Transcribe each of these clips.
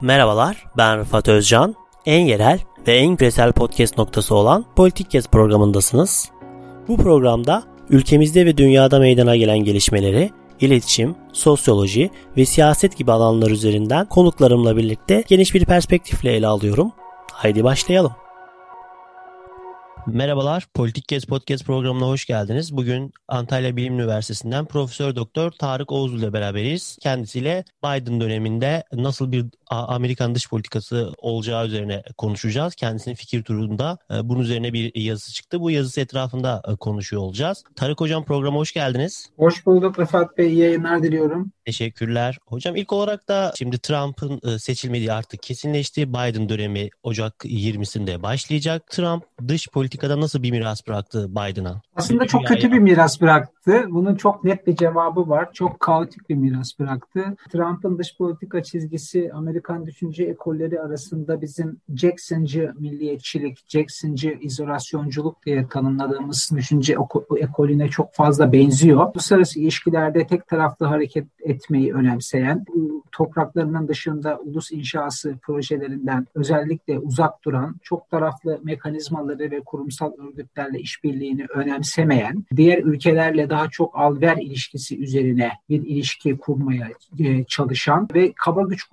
Merhabalar, ben Rıfat Özcan. En yerel ve en küresel podcast noktası olan Politik Kes programındasınız. Bu programda ülkemizde ve dünyada meydana gelen gelişmeleri, iletişim, sosyoloji ve siyaset gibi alanlar üzerinden konuklarımla birlikte geniş bir perspektifle ele alıyorum. Haydi başlayalım. Merhabalar, Politik Gez Podcast programına hoş geldiniz. Bugün Antalya Bilim Üniversitesi'nden Profesör Doktor Tarık Oğuz ile beraberiz. Kendisiyle Biden döneminde nasıl bir Amerikan dış politikası olacağı üzerine konuşacağız. Kendisinin fikir turunda e, bunun üzerine bir yazısı çıktı. Bu yazısı etrafında e, konuşuyor olacağız. Tarık Hocam programa hoş geldiniz. Hoş bulduk Rıfat Bey. İyi yayınlar diliyorum. Teşekkürler. Hocam ilk olarak da şimdi Trump'ın e, seçilmediği artık kesinleşti. Biden dönemi Ocak 20'sinde başlayacak. Trump dış politikada nasıl bir miras bıraktı Biden'a? Aslında çok kötü bir miras bıraktı. Bunun çok net bir cevabı var. Çok kaotik bir miras bıraktı. Trump'ın dış politika çizgisi Amerikan düşünce ekolleri arasında bizim Jackson'cı milliyetçilik, Jackson'cı izolasyonculuk diye tanımladığımız düşünce ekolüne çok fazla benziyor. Uluslararası ilişkilerde tek taraflı hareket etmeyi önemseyen, topraklarının dışında ulus inşası projelerinden özellikle uzak duran, çok taraflı mekanizmaları ve kurumsal örgütlerle işbirliğini önemsemeyen, diğer ülkelerle daha çok alver ilişkisi üzerine bir ilişki kurmaya e, çalışan ve kaba güç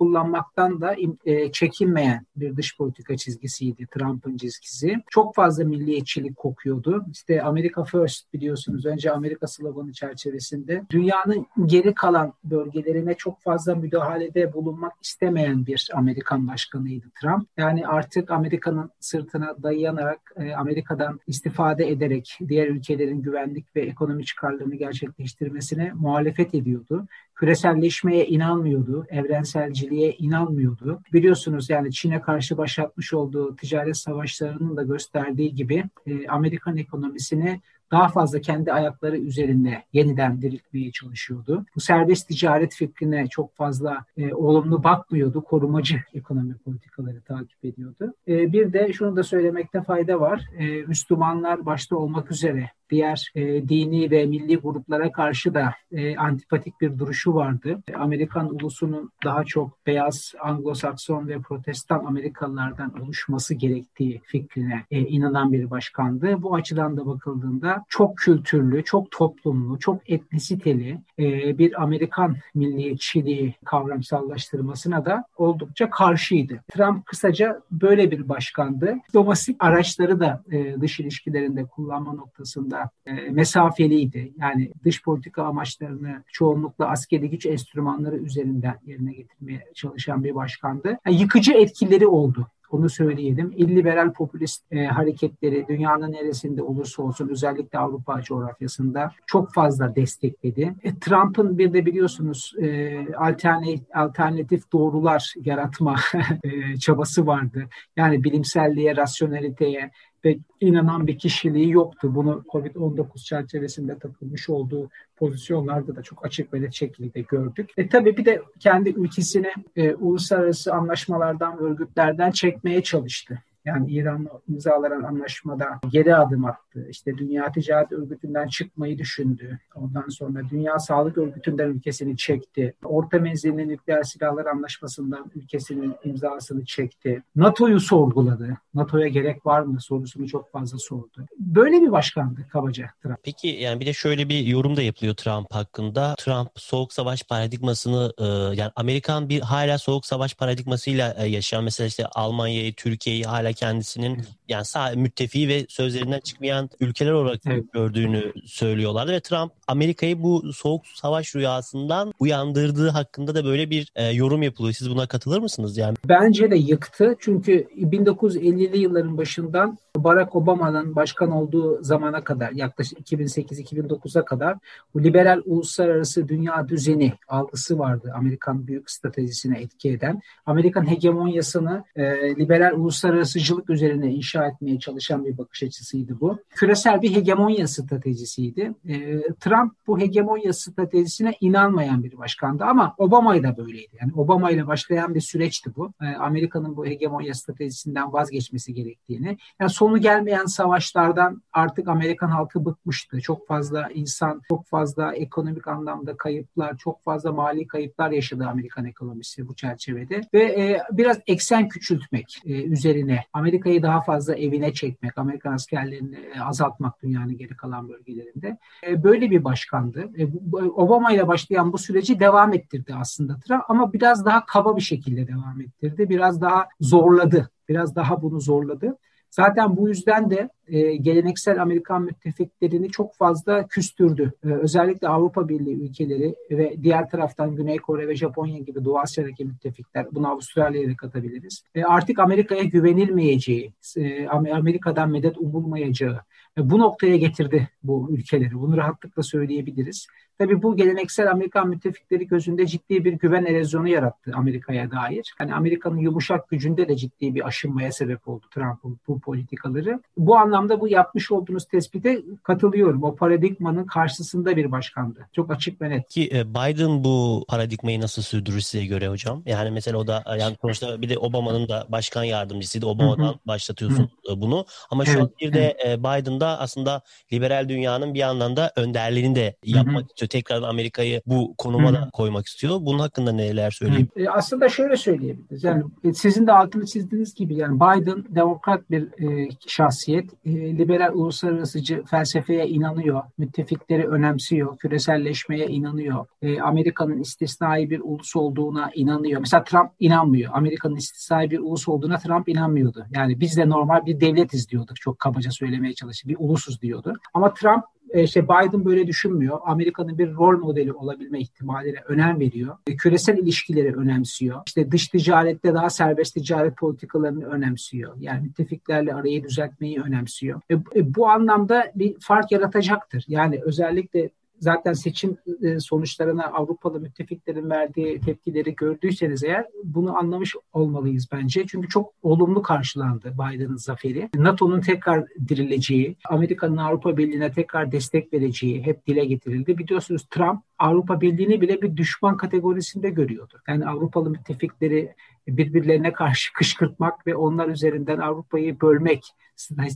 kullanmaktan da e, çekinmeyen bir dış politika çizgisiydi Trump'ın çizgisi. Çok fazla milliyetçilik kokuyordu. İşte Amerika First biliyorsunuz önce Amerika sloganı çerçevesinde dünyanın geri kalan bölgelerine çok fazla müdahalede bulunmak istemeyen bir Amerikan başkanıydı Trump. Yani artık Amerika'nın sırtına dayanarak e, Amerika'dan istifade ederek diğer ülkelerin güvenlik ve ekonomi çıkarlarını gerçekleştirmesine muhalefet ediyordu. Küreselleşmeye inanmıyordu, evrenselciliğe inanmıyordu. Biliyorsunuz yani Çin'e karşı başlatmış olduğu ticaret savaşlarının da gösterdiği gibi e, Amerikan ekonomisini daha fazla kendi ayakları üzerinde yeniden diriltmeye çalışıyordu. Bu serbest ticaret fikrine çok fazla e, olumlu bakmıyordu. Korumacı ekonomi politikaları takip ediyordu. E, bir de şunu da söylemekte fayda var. E, Müslümanlar başta olmak üzere diğer e, dini ve milli gruplara karşı da e, antipatik bir duruşu vardı. Amerikan ulusunun daha çok beyaz Anglo-Sakson ve Protestan Amerikalılardan oluşması gerektiği fikrine e, inanan bir başkandı. Bu açıdan da bakıldığında çok kültürlü, çok toplumlu, çok etnisiteli e, bir Amerikan milliyetçiliği kavramsallaştırmasına da oldukça karşıydı. Trump kısaca böyle bir başkandı. Diplomatik araçları da e, dış ilişkilerinde kullanma noktasında e, mesafeliydi. Yani dış politika amaçlarını çoğunlukla askeri güç enstrümanları üzerinden yerine getirmeye çalışan bir başkandı. Yani yıkıcı etkileri oldu onu söyleyelim. İlliberal popülist e, hareketleri dünyanın neresinde olursa olsun özellikle Avrupa coğrafyasında çok fazla destekledi. E, Trump'ın bir de biliyorsunuz e, alternatif, alternatif doğrular yaratma e, çabası vardı. Yani bilimselliğe, rasyoneliteye, ve inanan bir kişiliği yoktu. Bunu COVID-19 çerçevesinde takılmış olduğu pozisyonlarda da çok açık ve net şekilde gördük. E tabii bir de kendi ülkesini e, uluslararası anlaşmalardan, örgütlerden çekmeye çalıştı. Yani İran'la imzalanan anlaşmada geri adım attı. İşte Dünya Ticaret Örgütü'nden çıkmayı düşündü. Ondan sonra Dünya Sağlık Örgütü'nden ülkesini çekti. Orta menzilli nükleer silahlar anlaşmasından ülkesinin imzasını çekti. NATO'yu sorguladı. NATO'ya gerek var mı sorusunu çok fazla sordu. Böyle bir başkandı kabaca Trump. Peki yani bir de şöyle bir yorum da yapılıyor Trump hakkında. Trump soğuk savaş paradigmasını e, yani Amerikan bir hala soğuk savaş paradigmasıyla e, yaşayan mesela işte Almanya'yı, Türkiye'yi hala kendisinin yani sağ müttefiği ve sözlerinden çıkmayan ülkeler olarak evet. gördüğünü söylüyorlardı ve Trump Amerika'yı bu soğuk savaş rüyasından uyandırdığı hakkında da böyle bir e, yorum yapılıyor. Siz buna katılır mısınız yani? Bence de yıktı. Çünkü 1950'li yılların başından Barack Obama'nın başkan olduğu zamana kadar yaklaşık 2008-2009'a kadar bu liberal uluslararası dünya düzeni algısı vardı Amerikan büyük stratejisine etki eden. Amerikan hegemonyasını e, liberal uluslararasıcılık üzerine inşa etmeye çalışan bir bakış açısıydı bu. Küresel bir hegemonya stratejisiydi. E, Trump bu hegemonya stratejisine inanmayan bir başkandı ama Obama da böyleydi. Yani Obama ile başlayan bir süreçti bu. E, Amerika'nın bu hegemonya stratejisinden vazgeçmesi gerektiğini. Yani sonu gelmeyen savaşlardan artık Amerikan halkı bıkmıştı. Çok fazla insan, çok fazla ekonomik anlamda kayıplar, çok fazla mali kayıplar yaşadı Amerikan ekonomisi bu çerçevede. Ve e, biraz eksen küçültmek e, üzerine Amerika'yı daha fazla evine çekmek, Amerikan askerlerini e, azaltmak dünyanın geri kalan bölgelerinde. E, böyle bir başkandı. E, Obama ile başlayan bu süreci devam ettirdi aslında Trump ama biraz daha kaba bir şekilde devam ettirdi. Biraz daha zorladı. Biraz daha bunu zorladı. Zaten bu yüzden de e, geleneksel Amerikan müttefiklerini çok fazla küstürdü. E, özellikle Avrupa Birliği ülkeleri ve diğer taraftan Güney Kore ve Japonya gibi Doğu Asya'daki müttefikler, bunu Avustralya'ya da katabiliriz. E, artık Amerika'ya güvenilmeyeceği, e, Amerika'dan medet umulmayacağı, e, bu noktaya getirdi bu ülkeleri. Bunu rahatlıkla söyleyebiliriz. Tabii bu geleneksel Amerikan müttefikleri gözünde ciddi bir güven erozyonu yarattı Amerika'ya dair. Hani Amerika'nın yumuşak gücünde de ciddi bir aşınmaya sebep oldu Trump'ın bu politikaları. Bu anlamda bu yapmış olduğunuz tespite katılıyorum. O paradigmanın karşısında bir başkandı. Çok açık ve net. Ki e, Biden bu paradigmayı nasıl sürdürür size göre hocam? Yani mesela o da yani sonuçta bir de Obama'nın da başkan yardımcısıydı. Obama'dan Hı-hı. başlatıyorsun Hı-hı. bunu. Ama şu evet, an bir de. Biden'da aslında liberal dünyanın bir yandan da önderliğini de yapmak Hı-hı. istiyor. Tekrar Amerika'yı bu konuma da koymak istiyor. Bunun hakkında neler söyleyeyim? E, aslında şöyle söyleyebiliriz. Yani e, sizin de altını çizdiğiniz gibi yani Biden demokrat bir e, şahsiyet. E, liberal uluslararasıcı felsefeye inanıyor. Müttefikleri önemsiyor. Küreselleşmeye inanıyor. E, Amerika'nın istisnai bir ulus olduğuna inanıyor. Mesela Trump inanmıyor. Amerika'nın istisnai bir ulus olduğuna Trump inanmıyordu. Yani biz de normal bir devletiz diyorduk. Çok kabaca söylemeye çalıştı. Bir ulusuz diyordu. Ama Trump işte Biden böyle düşünmüyor. Amerika'nın bir rol modeli olabilme ihtimaline önem veriyor. E, küresel ilişkileri önemsiyor. İşte dış ticarette daha serbest ticaret politikalarını önemsiyor. Yani müttefiklerle arayı düzeltmeyi önemsiyor. E, e bu anlamda bir fark yaratacaktır. Yani özellikle zaten seçim e, sonuçlarına Avrupalı müttefiklerin verdiği tepkileri gördüyseniz eğer bunu anlamış olmalıyız bence. Çünkü çok olumlu karşılandı Biden'ın zaferi. NATO'nun tekrar dirileceği, Amerika'nın Avrupa Birliği'ne tekrar destek vereceği hep dile getirildi. Biliyorsunuz Trump Avrupa Birliği'ni bile bir düşman kategorisinde görüyordu. Yani Avrupalı müttefikleri birbirlerine karşı kışkırtmak ve onlar üzerinden Avrupa'yı bölmek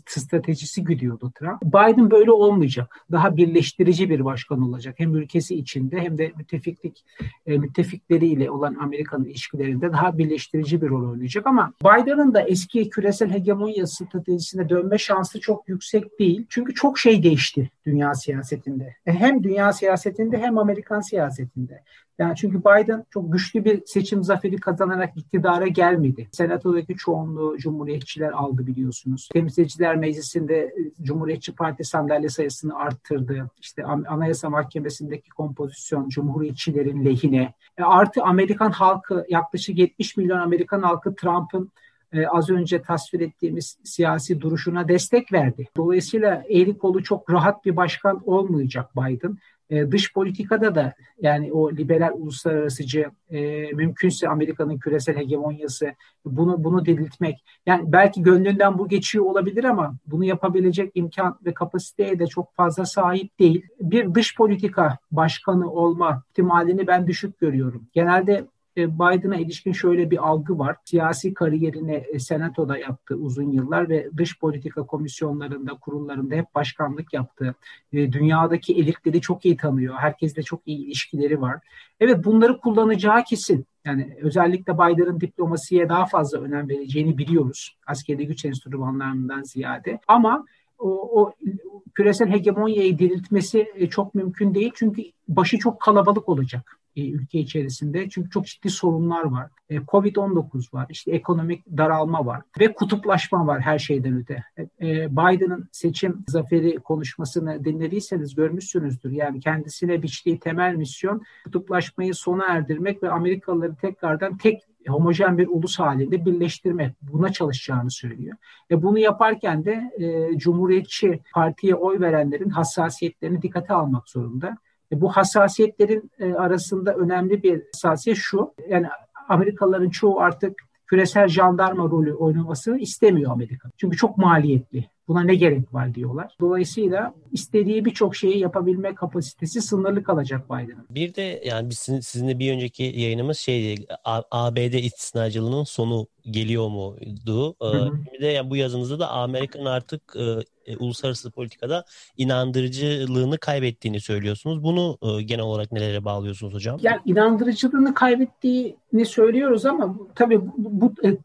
stratejisi güdüyordu Trump. Biden böyle olmayacak. Daha birleştirici bir başkan olacak. Hem ülkesi içinde hem de müttefiklik e, müttefikleriyle olan Amerika'nın ilişkilerinde daha birleştirici bir rol oynayacak ama Biden'ın da eski küresel hegemonya stratejisine dönme şansı çok yüksek değil. Çünkü çok şey değişti dünya siyasetinde. E, hem dünya siyasetinde hem Amerikan siyasetinde. Yani çünkü Biden çok güçlü bir seçim zaferi kazanarak iktidara gelmedi. Senatodaki çoğunluğu Cumhuriyetçiler aldı biliyorsunuz. Temsilciler Meclisi'nde e, Cumhuriyetçi Parti sandalye sayısını arttırdı. İşte Anayasa Mahkemesi'ndeki kompozisyon Cumhuriyetçilerin lehine. E artı Amerikan halkı yaklaşık 70 milyon Amerikan halkı Trump'ın e, az önce tasvir ettiğimiz siyasi duruşuna destek verdi. Dolayısıyla eli kolu çok rahat bir başkan olmayacak Biden. E, dış politikada da yani o liberal uluslararasıcı e, mümkünse Amerika'nın küresel hegemonyası bunu bunu diriltmek yani belki gönlünden bu geçiyor olabilir ama bunu yapabilecek imkan ve kapasiteye de çok fazla sahip değil. Bir dış politika başkanı olma ihtimalini ben düşük görüyorum. Genelde Biden'a ilişkin şöyle bir algı var. Siyasi kariyerini e, senatoda yaptı uzun yıllar ve dış politika komisyonlarında, kurullarında hep başkanlık yaptı. E, dünyadaki elitleri çok iyi tanıyor. Herkesle çok iyi ilişkileri var. Evet bunları kullanacağı kesin. Yani özellikle Biden'ın diplomasiye daha fazla önem vereceğini biliyoruz. Askeri güç enstrümanlarından ziyade. Ama o, o küresel hegemonyayı diriltmesi çok mümkün değil. Çünkü başı çok kalabalık olacak e, ülke içerisinde. Çünkü çok ciddi sorunlar var. E, Covid-19 var, işte ekonomik daralma var ve kutuplaşma var her şeyden öte. E, Biden'ın seçim zaferi konuşmasını dinlediyseniz görmüşsünüzdür. Yani kendisine biçtiği temel misyon kutuplaşmayı sona erdirmek ve Amerikalıları tekrardan tek homojen bir ulus halinde birleştirmek. Buna çalışacağını söylüyor. E bunu yaparken de e, Cumhuriyetçi Parti'ye oy verenlerin hassasiyetlerini dikkate almak zorunda. E, bu hassasiyetlerin e, arasında önemli bir hassasiyet şu. Yani Amerikalıların çoğu artık küresel jandarma rolü oynamasını istemiyor Amerika. Çünkü çok maliyetli. Buna ne gerek var diyorlar. Dolayısıyla istediği birçok şeyi yapabilme kapasitesi sınırlı kalacak Biden'ın. Bir de yani biz sizinle bir önceki yayınımız şeydi ABD istisnacılığının sonu geliyor muydu? Hı hı. Bir de yani bu yazınızda da Amerika'nın artık e, uluslararası politikada inandırıcılığını kaybettiğini söylüyorsunuz. Bunu e, genel olarak nelere bağlıyorsunuz hocam? Yani inandırıcılığını kaybettiğini söylüyoruz ama tabii bu, bu e,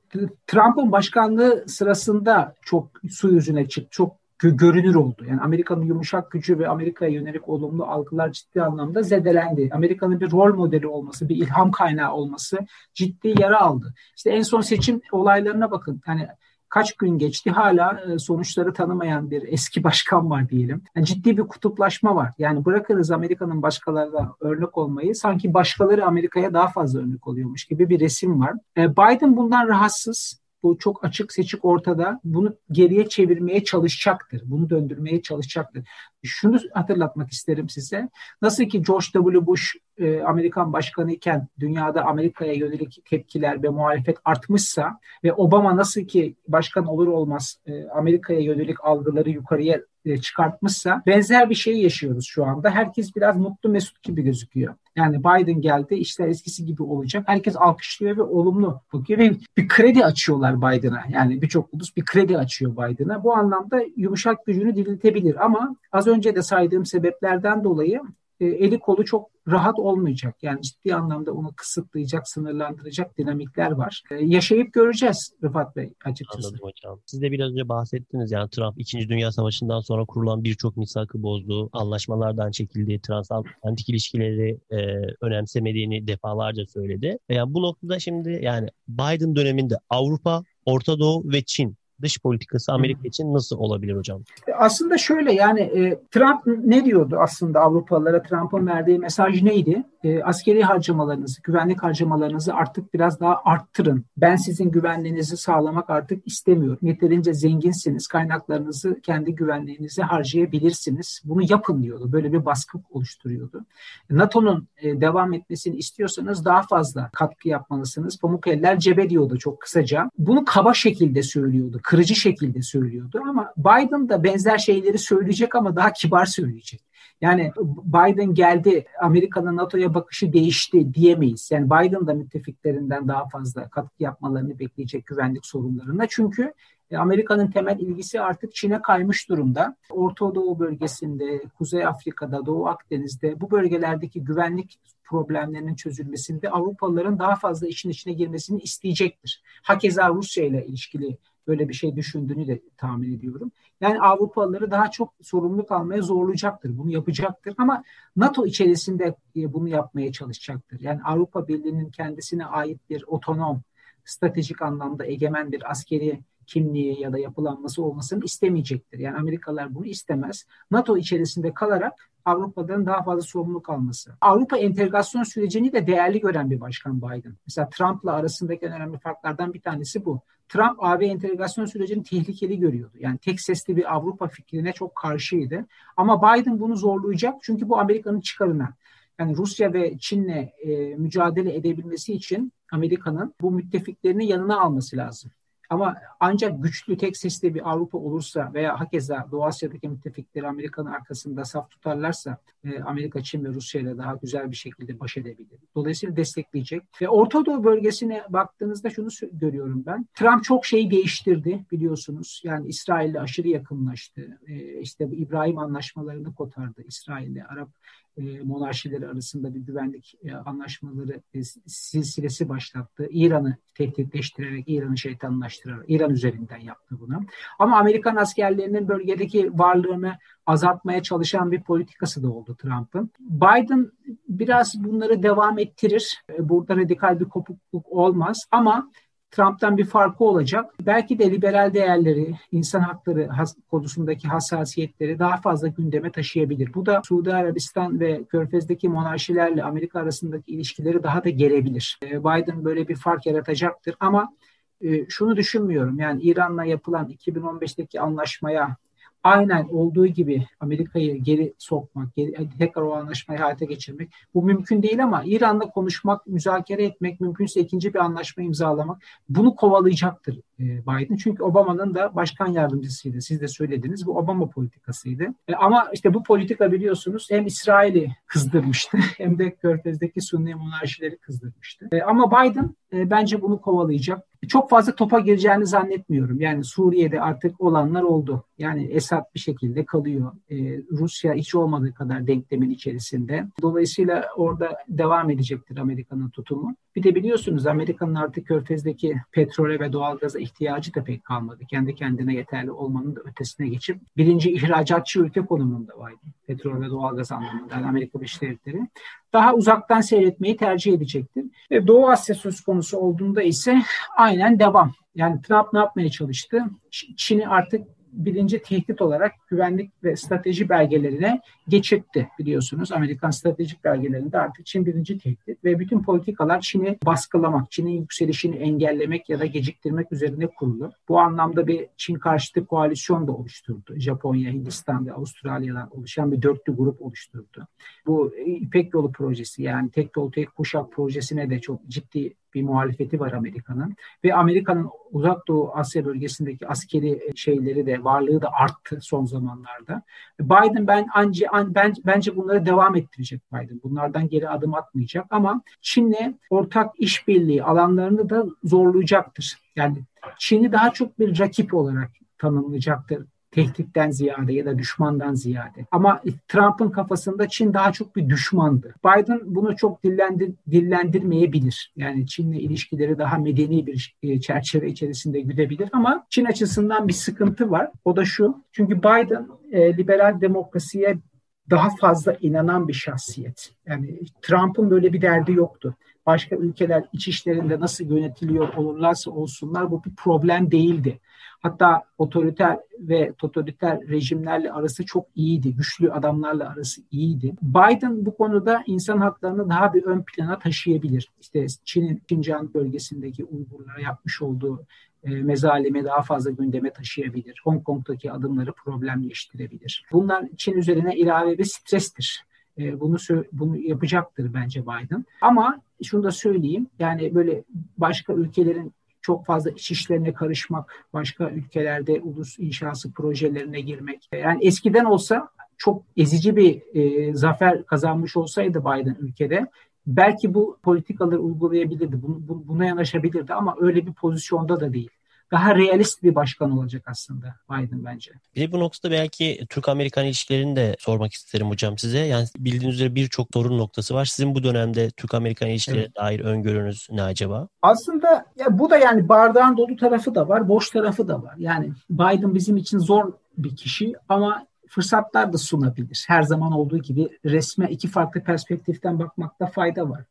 Trump'ın başkanlığı sırasında çok su yüzüne çıktı. Çok görünür oldu. Yani Amerika'nın yumuşak gücü ve Amerika'ya yönelik olumlu algılar ciddi anlamda zedelendi. Amerika'nın bir rol modeli olması, bir ilham kaynağı olması ciddi yara aldı. İşte en son seçim olaylarına bakın. Yani kaç gün geçti hala e, sonuçları tanımayan bir eski başkan var diyelim. Yani ciddi bir kutuplaşma var. Yani bırakırız Amerika'nın başkalarına örnek olmayı sanki başkaları Amerika'ya daha fazla örnek oluyormuş gibi bir resim var. E, Biden bundan rahatsız. Bu çok açık seçik ortada. Bunu geriye çevirmeye çalışacaktır. Bunu döndürmeye çalışacaktır. Şunu hatırlatmak isterim size. Nasıl ki George W. Bush e, Amerikan başkanı iken dünyada Amerika'ya yönelik tepkiler ve muhalefet artmışsa ve Obama nasıl ki başkan olur olmaz e, Amerika'ya yönelik algıları yukarıya e, çıkartmışsa benzer bir şey yaşıyoruz şu anda. Herkes biraz mutlu mesut gibi gözüküyor. Yani Biden geldi işler eskisi gibi olacak. Herkes alkışlıyor ve olumlu bakıyor ve bir kredi açıyorlar Biden'a. Yani birçok ulus bir kredi açıyor Biden'a. Bu anlamda yumuşak gücünü diriltebilir ama az önce de saydığım sebeplerden dolayı eli kolu çok rahat olmayacak. Yani ciddi anlamda onu kısıtlayacak, sınırlandıracak dinamikler var. E, yaşayıp göreceğiz Rıfat Bey açıkçası. Anladım hocam. Siz de biraz önce bahsettiniz yani Trump 2. Dünya Savaşı'ndan sonra kurulan birçok misakı bozdu. Anlaşmalardan çekildi. Transatlantik ilişkileri e, önemsemediğini defalarca söyledi. Yani bu noktada şimdi yani Biden döneminde Avrupa, Orta Doğu ve Çin dış politikası Amerika için nasıl olabilir hocam? Aslında şöyle yani e, Trump ne diyordu aslında Avrupalılara? Trump'ın verdiği mesaj neydi? E, askeri harcamalarınızı, güvenlik harcamalarınızı artık biraz daha arttırın. Ben sizin güvenliğinizi sağlamak artık istemiyorum. Yeterince zenginsiniz. Kaynaklarınızı kendi güvenliğinize harcayabilirsiniz. Bunu yapın diyordu. Böyle bir baskı oluşturuyordu. NATO'nun e, devam etmesini istiyorsanız daha fazla katkı yapmalısınız. Pamuk eller cebe diyordu çok kısaca. Bunu kaba şekilde söylüyordu kırıcı şekilde söylüyordu ama Biden da benzer şeyleri söyleyecek ama daha kibar söyleyecek. Yani Biden geldi Amerika'nın NATO'ya bakışı değişti diyemeyiz. Yani Biden da müttefiklerinden daha fazla katkı yapmalarını bekleyecek güvenlik sorunlarına. Çünkü e, Amerika'nın temel ilgisi artık Çin'e kaymış durumda. Orta Doğu bölgesinde, Kuzey Afrika'da, Doğu Akdeniz'de bu bölgelerdeki güvenlik problemlerinin çözülmesinde Avrupalıların daha fazla işin içine girmesini isteyecektir. Hakeza Rusya ile ilişkili böyle bir şey düşündüğünü de tahmin ediyorum. Yani Avrupalıları daha çok sorumluluk almaya zorlayacaktır. Bunu yapacaktır ama NATO içerisinde e, bunu yapmaya çalışacaktır. Yani Avrupa Birliği'nin kendisine ait bir otonom, stratejik anlamda egemen bir askeri kimliği ya da yapılanması olmasını istemeyecektir. Yani Amerikalılar bunu istemez. NATO içerisinde kalarak Avrupa'dan daha fazla sorumluluk alması. Avrupa entegrasyon sürecini de değerli gören bir başkan Biden. Mesela Trump'la arasındaki en önemli farklardan bir tanesi bu. Trump AB entegrasyon sürecini tehlikeli görüyordu. Yani tek sesli bir Avrupa fikrine çok karşıydı. Ama Biden bunu zorlayacak çünkü bu Amerika'nın çıkarına. Yani Rusya ve Çin'le e, mücadele edebilmesi için Amerika'nın bu müttefiklerini yanına alması lazım. Ama ancak güçlü tek sesli bir Avrupa olursa veya hakeza Doğu Asya'daki müttefikleri Amerika'nın arkasında saf tutarlarsa e, Amerika, Çin ve Rusya ile daha güzel bir şekilde baş edebilir. Dolayısıyla destekleyecek. Ve Orta Doğu bölgesine baktığınızda şunu görüyorum ben. Trump çok şey değiştirdi biliyorsunuz. Yani İsrail'le aşırı yakınlaştı. E, işte İbrahim anlaşmalarını kotardı İsrail'le. Arap monarşileri arasında bir güvenlik e, anlaşmaları e, silsilesi başlattı. İran'ı tehditleştirerek, İran'ı şeytanlaştırarak, İran üzerinden yaptı bunu. Ama Amerikan askerlerinin bölgedeki varlığını azaltmaya çalışan bir politikası da oldu Trump'ın. Biden biraz bunları devam ettirir. E, burada radikal bir kopukluk olmaz ama Trump'tan bir farkı olacak. Belki de liberal değerleri, insan hakları konusundaki hassasiyetleri daha fazla gündeme taşıyabilir. Bu da Suudi Arabistan ve Körfez'deki monarşilerle Amerika arasındaki ilişkileri daha da gelebilir. Ee, Biden böyle bir fark yaratacaktır ama e, şunu düşünmüyorum. Yani İran'la yapılan 2015'teki anlaşmaya aynen olduğu gibi Amerika'yı geri sokmak, geri, tekrar o anlaşmayı hayata geçirmek bu mümkün değil ama İran'la konuşmak, müzakere etmek, mümkünse ikinci bir anlaşma imzalamak bunu kovalayacaktır e, Biden. Çünkü Obama'nın da başkan yardımcısıydı. Siz de söylediniz. Bu Obama politikasıydı. E, ama işte bu politika biliyorsunuz hem İsrail'i kızdırmıştı hem de Körfez'deki Sunni monarşileri kızdırmıştı. E, ama Biden bence bunu kovalayacak. Çok fazla topa gireceğini zannetmiyorum. Yani Suriye'de artık olanlar oldu. Yani Esad bir şekilde kalıyor. Ee, Rusya hiç olmadığı kadar denklemin içerisinde. Dolayısıyla orada devam edecektir Amerika'nın tutumu. Bir de biliyorsunuz Amerika'nın artık Körfez'deki petrole ve doğalgaza ihtiyacı da pek kalmadı. Kendi kendine yeterli olmanın da ötesine geçip birinci ihracatçı ülke konumunda vardı. Petrol ve doğalgaz anlamında yani Amerika Birleşik Devletleri. Daha uzaktan seyretmeyi tercih edecektir. Ve Doğu Asya söz konusu olduğunda ise aynen devam. Yani Trump ne yapmaya çalıştı? Çin'i artık birinci tehdit olarak güvenlik ve strateji belgelerine geçirtti biliyorsunuz. Amerikan stratejik belgelerinde artık Çin birinci tehdit ve bütün politikalar Çin'i baskılamak, Çin'in yükselişini engellemek ya da geciktirmek üzerine kurulu. Bu anlamda bir Çin karşıtı koalisyon da oluşturdu. Japonya, Hindistan ve Avustralya'dan oluşan bir dörtlü grup oluşturdu. Bu İpek Yolu projesi yani tek yol tek kuşak projesine de çok ciddi bir muhalefeti var Amerika'nın ve Amerika'nın uzak doğu Asya bölgesindeki askeri şeyleri de varlığı da arttı son zamanlarda. Biden ben anca ben bence bunları devam ettirecek Biden. Bunlardan geri adım atmayacak ama Çin'le ortak işbirliği alanlarını da zorlayacaktır. Yani Çin'i daha çok bir rakip olarak tanımlayacaktır tehditten ziyade ya da düşmandan ziyade. Ama Trump'ın kafasında Çin daha çok bir düşmandı. Biden bunu çok dillendir, dillendirmeyebilir. Yani Çin'le ilişkileri daha medeni bir e, çerçeve içerisinde güdebilir ama Çin açısından bir sıkıntı var. O da şu. Çünkü Biden e, liberal demokrasiye daha fazla inanan bir şahsiyet. Yani Trump'ın böyle bir derdi yoktu başka ülkeler iç işlerinde nasıl yönetiliyor olurlarsa olsunlar bu bir problem değildi. Hatta otoriter ve totaliter rejimlerle arası çok iyiydi. Güçlü adamlarla arası iyiydi. Biden bu konuda insan haklarını daha bir ön plana taşıyabilir. İşte Çin'in Xinjiang bölgesindeki Uygurlara yapmış olduğu e, mezalimi daha fazla gündeme taşıyabilir. Hong Kong'daki adımları problemleştirebilir. Bunlar Çin üzerine ilave bir strestir. E, bunu bunu yapacaktır bence Biden. Ama şunu da söyleyeyim. Yani böyle başka ülkelerin çok fazla iç işlerine karışmak, başka ülkelerde ulus inşası projelerine girmek. Yani eskiden olsa çok ezici bir e, zafer kazanmış olsaydı Biden ülkede belki bu politikaları uygulayabilirdi, bunu, buna yanaşabilirdi ama öyle bir pozisyonda da değil daha realist bir başkan olacak aslında Biden bence. Bir de bu noktada belki Türk-Amerikan ilişkilerini de sormak isterim hocam size. Yani bildiğiniz üzere birçok sorun noktası var. Sizin bu dönemde Türk-Amerikan ilişkilerine evet. dair öngörünüz ne acaba? Aslında ya bu da yani bardağın dolu tarafı da var, boş tarafı da var. Yani Biden bizim için zor bir kişi ama fırsatlar da sunabilir. Her zaman olduğu gibi resme iki farklı perspektiften bakmakta fayda var.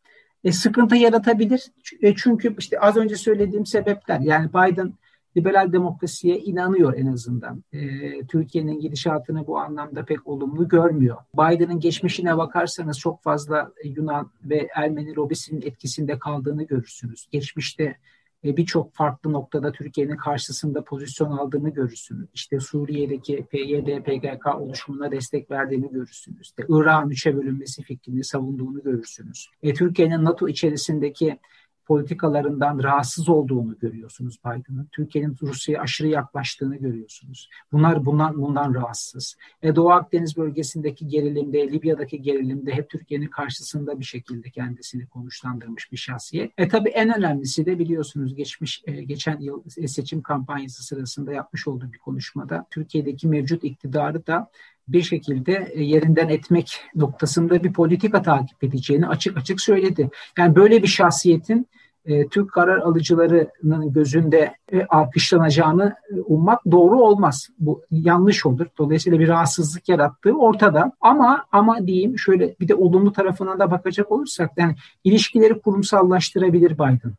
E, sıkıntı yaratabilir. E, çünkü işte az önce söylediğim sebepler yani Biden liberal demokrasiye inanıyor en azından. E, Türkiye'nin gidişatını bu anlamda pek olumlu görmüyor. Biden'ın geçmişine bakarsanız çok fazla Yunan ve Ermeni lobisinin etkisinde kaldığını görürsünüz. Geçmişte e, birçok farklı noktada Türkiye'nin karşısında pozisyon aldığını görürsünüz. İşte Suriye'deki PYD, PKK oluşumuna destek verdiğini görürsünüz. İşte Irak'ın üçe bölünmesi fikrini savunduğunu görürsünüz. E, Türkiye'nin NATO içerisindeki politikalarından rahatsız olduğunu görüyorsunuz Biden'ın. Türkiye'nin Rusya'ya aşırı yaklaştığını görüyorsunuz. Bunlar bundan bundan rahatsız. E, Doğu Akdeniz bölgesindeki gerilimde, Libya'daki gerilimde hep Türkiye'nin karşısında bir şekilde kendisini konuşlandırmış bir şahsiyet. E tabii en önemlisi de biliyorsunuz geçmiş e, geçen yıl seçim kampanyası sırasında yapmış olduğu bir konuşmada Türkiye'deki mevcut iktidarı da bir şekilde e, yerinden etmek noktasında bir politika takip edeceğini açık açık söyledi. Yani böyle bir şahsiyetin e, Türk karar alıcılarının gözünde e, alkışlanacağını e, ummak doğru olmaz. Bu yanlış olur. Dolayısıyla bir rahatsızlık yarattığı ortada. Ama ama diyeyim şöyle bir de olumlu tarafına da bakacak olursak yani ilişkileri kurumsallaştırabilir Biden.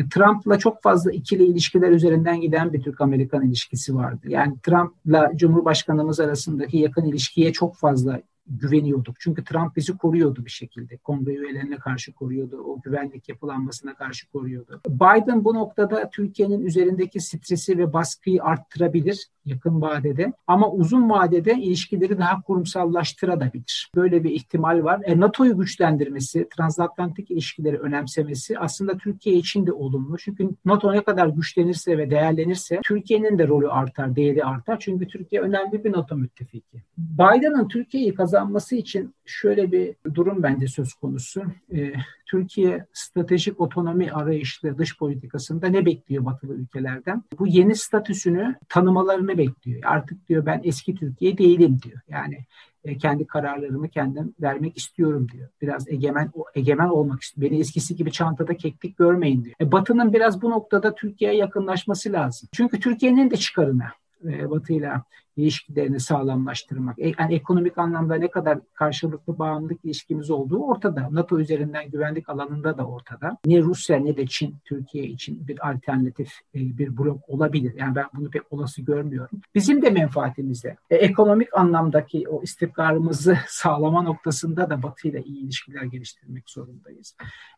E, Trump'la çok fazla ikili ilişkiler üzerinden giden bir Türk-Amerikan ilişkisi vardı. Yani Trump'la Cumhurbaşkanımız arasındaki yakın ilişkiye çok fazla güveniyorduk. Çünkü Trump bizi koruyordu bir şekilde. Kongre üyelerine karşı koruyordu. O güvenlik yapılanmasına karşı koruyordu. Biden bu noktada Türkiye'nin üzerindeki stresi ve baskıyı arttırabilir. Yakın vadede ama uzun vadede ilişkileri daha kurumsallaştırabilir. Böyle bir ihtimal var. E, NATO'yu güçlendirmesi, transatlantik ilişkileri önemsemesi aslında Türkiye için de olumlu. Çünkü NATO ne kadar güçlenirse ve değerlenirse Türkiye'nin de rolü artar, değeri artar. Çünkü Türkiye önemli bir NATO müttefiki. Biden'ın Türkiye'yi kazanması için şöyle bir durum bence söz konusu. E, Türkiye stratejik otonomi arayışlı dış politikasında ne bekliyor batılı ülkelerden? Bu yeni statüsünü tanımalarını bekliyor. Artık diyor ben eski Türkiye değilim diyor. Yani e, kendi kararlarımı kendim vermek istiyorum diyor. Biraz egemen egemen olmak istiyor. Beni eskisi gibi çantada keklik görmeyin diyor. E, Batı'nın biraz bu noktada Türkiye'ye yakınlaşması lazım. Çünkü Türkiye'nin de çıkarına e, Batı'yla ilişkilerini sağlamlaştırmak. E, yani ekonomik anlamda ne kadar karşılıklı bağımlılık ilişkimiz olduğu ortada. NATO üzerinden güvenlik alanında da ortada. Ne Rusya ne de Çin Türkiye için bir alternatif e, bir blok olabilir. Yani ben bunu pek olası görmüyorum. Bizim de menfaatimizde. E, ekonomik anlamdaki o istikrarımızı sağlama noktasında da Batı ile iyi ilişkiler geliştirmek zorundayız.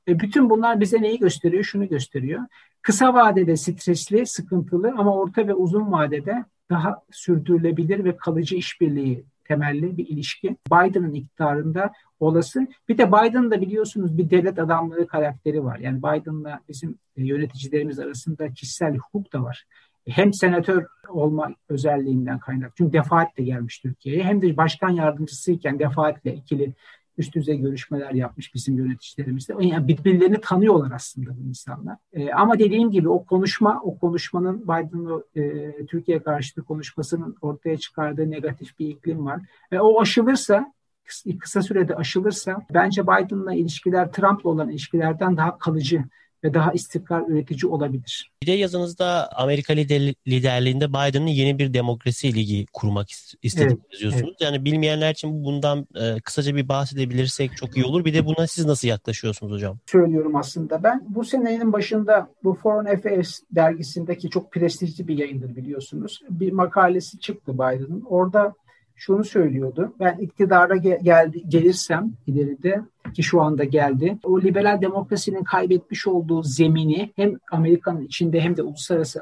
E, bütün bunlar bize neyi gösteriyor? Şunu gösteriyor. Kısa vadede stresli, sıkıntılı ama orta ve uzun vadede daha sürdürülebilir ve kalıcı işbirliği temelli bir ilişki Biden'ın iktidarında olası. Bir de Biden'da biliyorsunuz bir devlet adamlığı karakteri var. Yani Biden'la bizim e, yöneticilerimiz arasında kişisel hukuk da var. Hem senatör olma özelliğinden kaynak. Çünkü defaatle gelmiş Türkiye'ye. Hem de başkan yardımcısıyken defaatle ikili üst düzey görüşmeler yapmış bizim yöneticilerimiz de. Yani birbirlerini tanıyorlar aslında bu insanlar. E, ama dediğim gibi o konuşma, o konuşmanın Biden'ın e, Türkiye karşıtı konuşmasının ortaya çıkardığı negatif bir iklim var. Ve o aşılırsa kısa sürede aşılırsa bence Biden'la ilişkiler Trump'la olan ilişkilerden daha kalıcı ve daha istikrar üretici olabilir. Bir de yazınızda Amerika lider, liderliğinde Biden'ın yeni bir demokrasi ligi kurmak istediğini evet, yazıyorsunuz. Evet. Yani bilmeyenler için bundan e, kısaca bir bahsedebilirsek çok iyi olur. Bir de buna siz nasıl yaklaşıyorsunuz hocam? Söylüyorum aslında. Ben bu senenin başında bu Foreign Affairs dergisindeki çok prestijli bir yayındır biliyorsunuz. Bir makalesi çıktı Biden'ın. Orada şunu söylüyordu. Ben iktidara gel- gelirsem ileride ki şu anda geldi. O liberal demokrasinin kaybetmiş olduğu zemini hem Amerika'nın içinde hem de uluslararası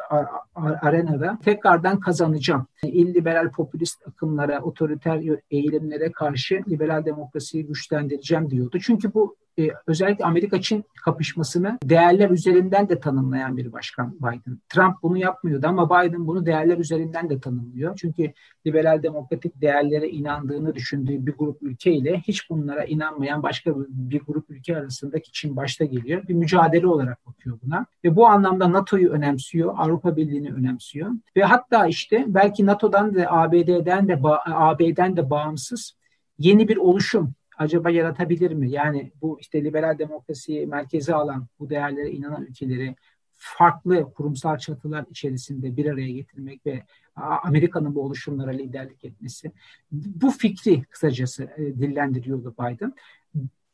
arenada tekrardan kazanacağım. İlliberal popülist akımlara, otoriter eğilimlere karşı liberal demokrasiyi güçlendireceğim diyordu. Çünkü bu e, özellikle Amerika-Çin kapışmasını değerler üzerinden de tanımlayan bir başkan Biden. Trump bunu yapmıyordu ama Biden bunu değerler üzerinden de tanımlıyor. Çünkü liberal demokratik değerlere inandığını düşündüğü bir grup ülkeyle hiç bunlara inanmayan başka bir grup ülke arasındaki Çin başta geliyor. Bir mücadele olarak bakıyor buna. Ve bu anlamda NATO'yu önemsiyor, Avrupa Birliği'ni önemsiyor. Ve hatta işte belki NATO'dan da ABD'den de AB'den de bağımsız yeni bir oluşum acaba yaratabilir mi? Yani bu işte liberal demokrasiyi merkeze alan, bu değerlere inanan ülkeleri farklı kurumsal çatılar içerisinde bir araya getirmek ve Amerika'nın bu oluşumlara liderlik etmesi. Bu fikri kısacası e, dillendiriyordu Biden.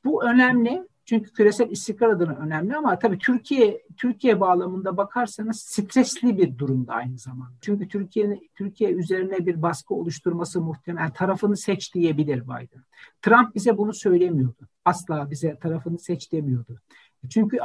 Bu önemli çünkü küresel istikrar adına önemli ama tabii Türkiye Türkiye bağlamında bakarsanız stresli bir durumda aynı zamanda. Çünkü Türkiye'nin Türkiye üzerine bir baskı oluşturması muhtemel tarafını seç diyebilir Biden. Trump bize bunu söylemiyordu. Asla bize tarafını seç demiyordu. Çünkü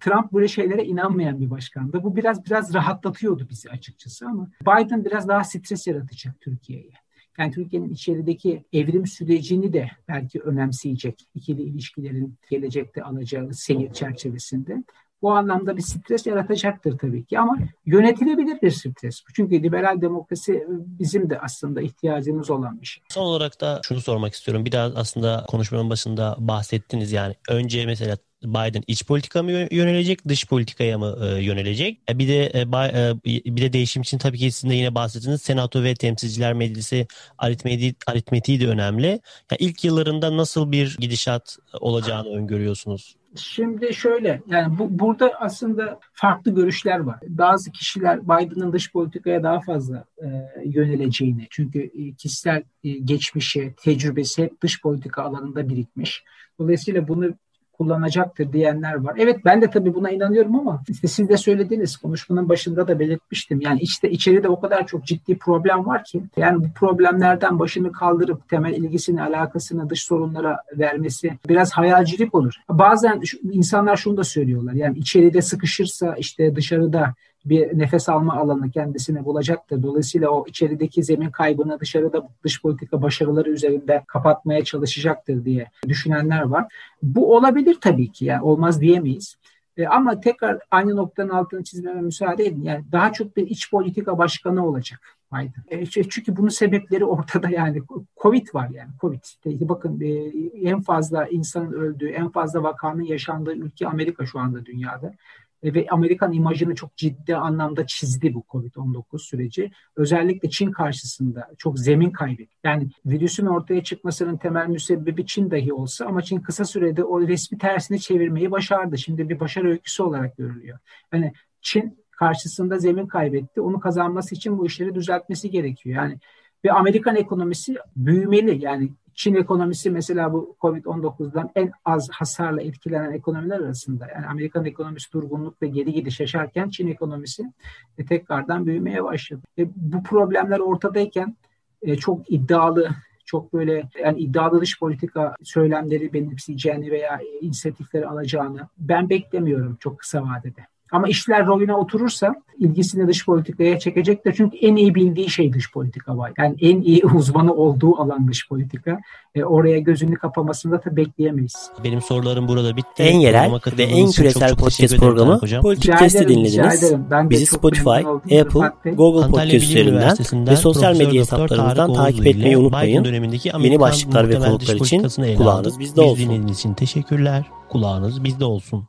Trump böyle şeylere inanmayan bir başkandı. Bu biraz biraz rahatlatıyordu bizi açıkçası ama Biden biraz daha stres yaratacak Türkiye'ye. Yani Türkiye'nin içerideki evrim sürecini de belki önemseyecek ikili ilişkilerin gelecekte alacağı seyir çerçevesinde. Bu anlamda bir stres yaratacaktır tabii ki ama yönetilebilir bir stres. Çünkü liberal demokrasi bizim de aslında ihtiyacımız olan bir şey. Son olarak da şunu sormak istiyorum. Biraz aslında konuşmanın başında bahsettiniz yani önce mesela Biden iç politika mı yönelecek, dış politikaya mı e, yönelecek? E, bir de e, e, bir de değişim için tabii ki sizin de yine bahsettiniz. Senato ve Temsilciler Meclisi aritmetiği, aritmetiği de önemli. Yani ilk yıllarında nasıl bir gidişat olacağını öngörüyorsunuz? Şimdi şöyle yani bu, burada aslında farklı görüşler var. Bazı kişiler Biden'ın dış politikaya daha fazla e, yöneleceğini çünkü e, kişisel e, geçmişi, tecrübesi hep dış politika alanında birikmiş. Dolayısıyla bunu kullanacaktır diyenler var. Evet ben de tabii buna inanıyorum ama işte siz de söylediniz konuşmanın başında da belirtmiştim. Yani işte içeride o kadar çok ciddi problem var ki yani bu problemlerden başını kaldırıp temel ilgisini alakasını dış sorunlara vermesi biraz hayalcilik olur. Bazen şu, insanlar şunu da söylüyorlar. Yani içeride sıkışırsa işte dışarıda bir nefes alma alanı kendisine bulacaktır. Dolayısıyla o içerideki zemin kaybını dışarıda dış politika başarıları üzerinde kapatmaya çalışacaktır diye düşünenler var. Bu olabilir tabii ki yani olmaz diyemeyiz. E, ama tekrar aynı noktanın altını çizmeme müsaade edin. Yani daha çok bir iç politika başkanı olacak Biden. E, çünkü bunun sebepleri ortada yani. Covid var yani Covid. Bakın e, en fazla insanın öldüğü, en fazla vakanın yaşandığı ülke Amerika şu anda dünyada. E, ve Amerikan imajını çok ciddi anlamda çizdi bu Covid-19 süreci. Özellikle Çin karşısında çok zemin kaybetti. Yani virüsün ortaya çıkmasının temel müsebbibi Çin dahi olsa ama Çin kısa sürede o resmi tersine çevirmeyi başardı. Şimdi bir başarı öyküsü olarak görülüyor. Yani Çin karşısında zemin kaybetti. Onu kazanması için bu işleri düzeltmesi gerekiyor. Yani ve Amerikan ekonomisi büyümeli. Yani Çin ekonomisi mesela bu Covid-19'dan en az hasarla etkilenen ekonomiler arasında. Yani Amerikan ekonomisi durgunluk ve geri gidiş yaşarken Çin ekonomisi e, tekrardan büyümeye başladı. E, bu problemler ortadayken e, çok iddialı çok böyle yani iddialı dış politika söylemleri benimseyeceğini veya inisiyatifleri alacağını ben beklemiyorum çok kısa vadede. Ama işler rolüne oturursa ilgisini dış politikaya çekecektir. Çünkü en iyi bildiği şey dış politika var. Yani en iyi uzmanı olduğu alan dış politika. E, oraya gözünü kapamasını da bekleyemeyiz. Benim sorularım burada bitti. En yerel ve en küresel çok, podcast programı Politik Test'i dinlediniz. Bizi Spotify, Apple, Google Antalya Podcast üzerinden ve sosyal medya hesaplarımızdan takip etmeyi unutmayın. Yeni başlıklar ve konuklar için kulağınız bizde olsun. Dinlediğiniz için teşekkürler. Kulağınız bizde olsun.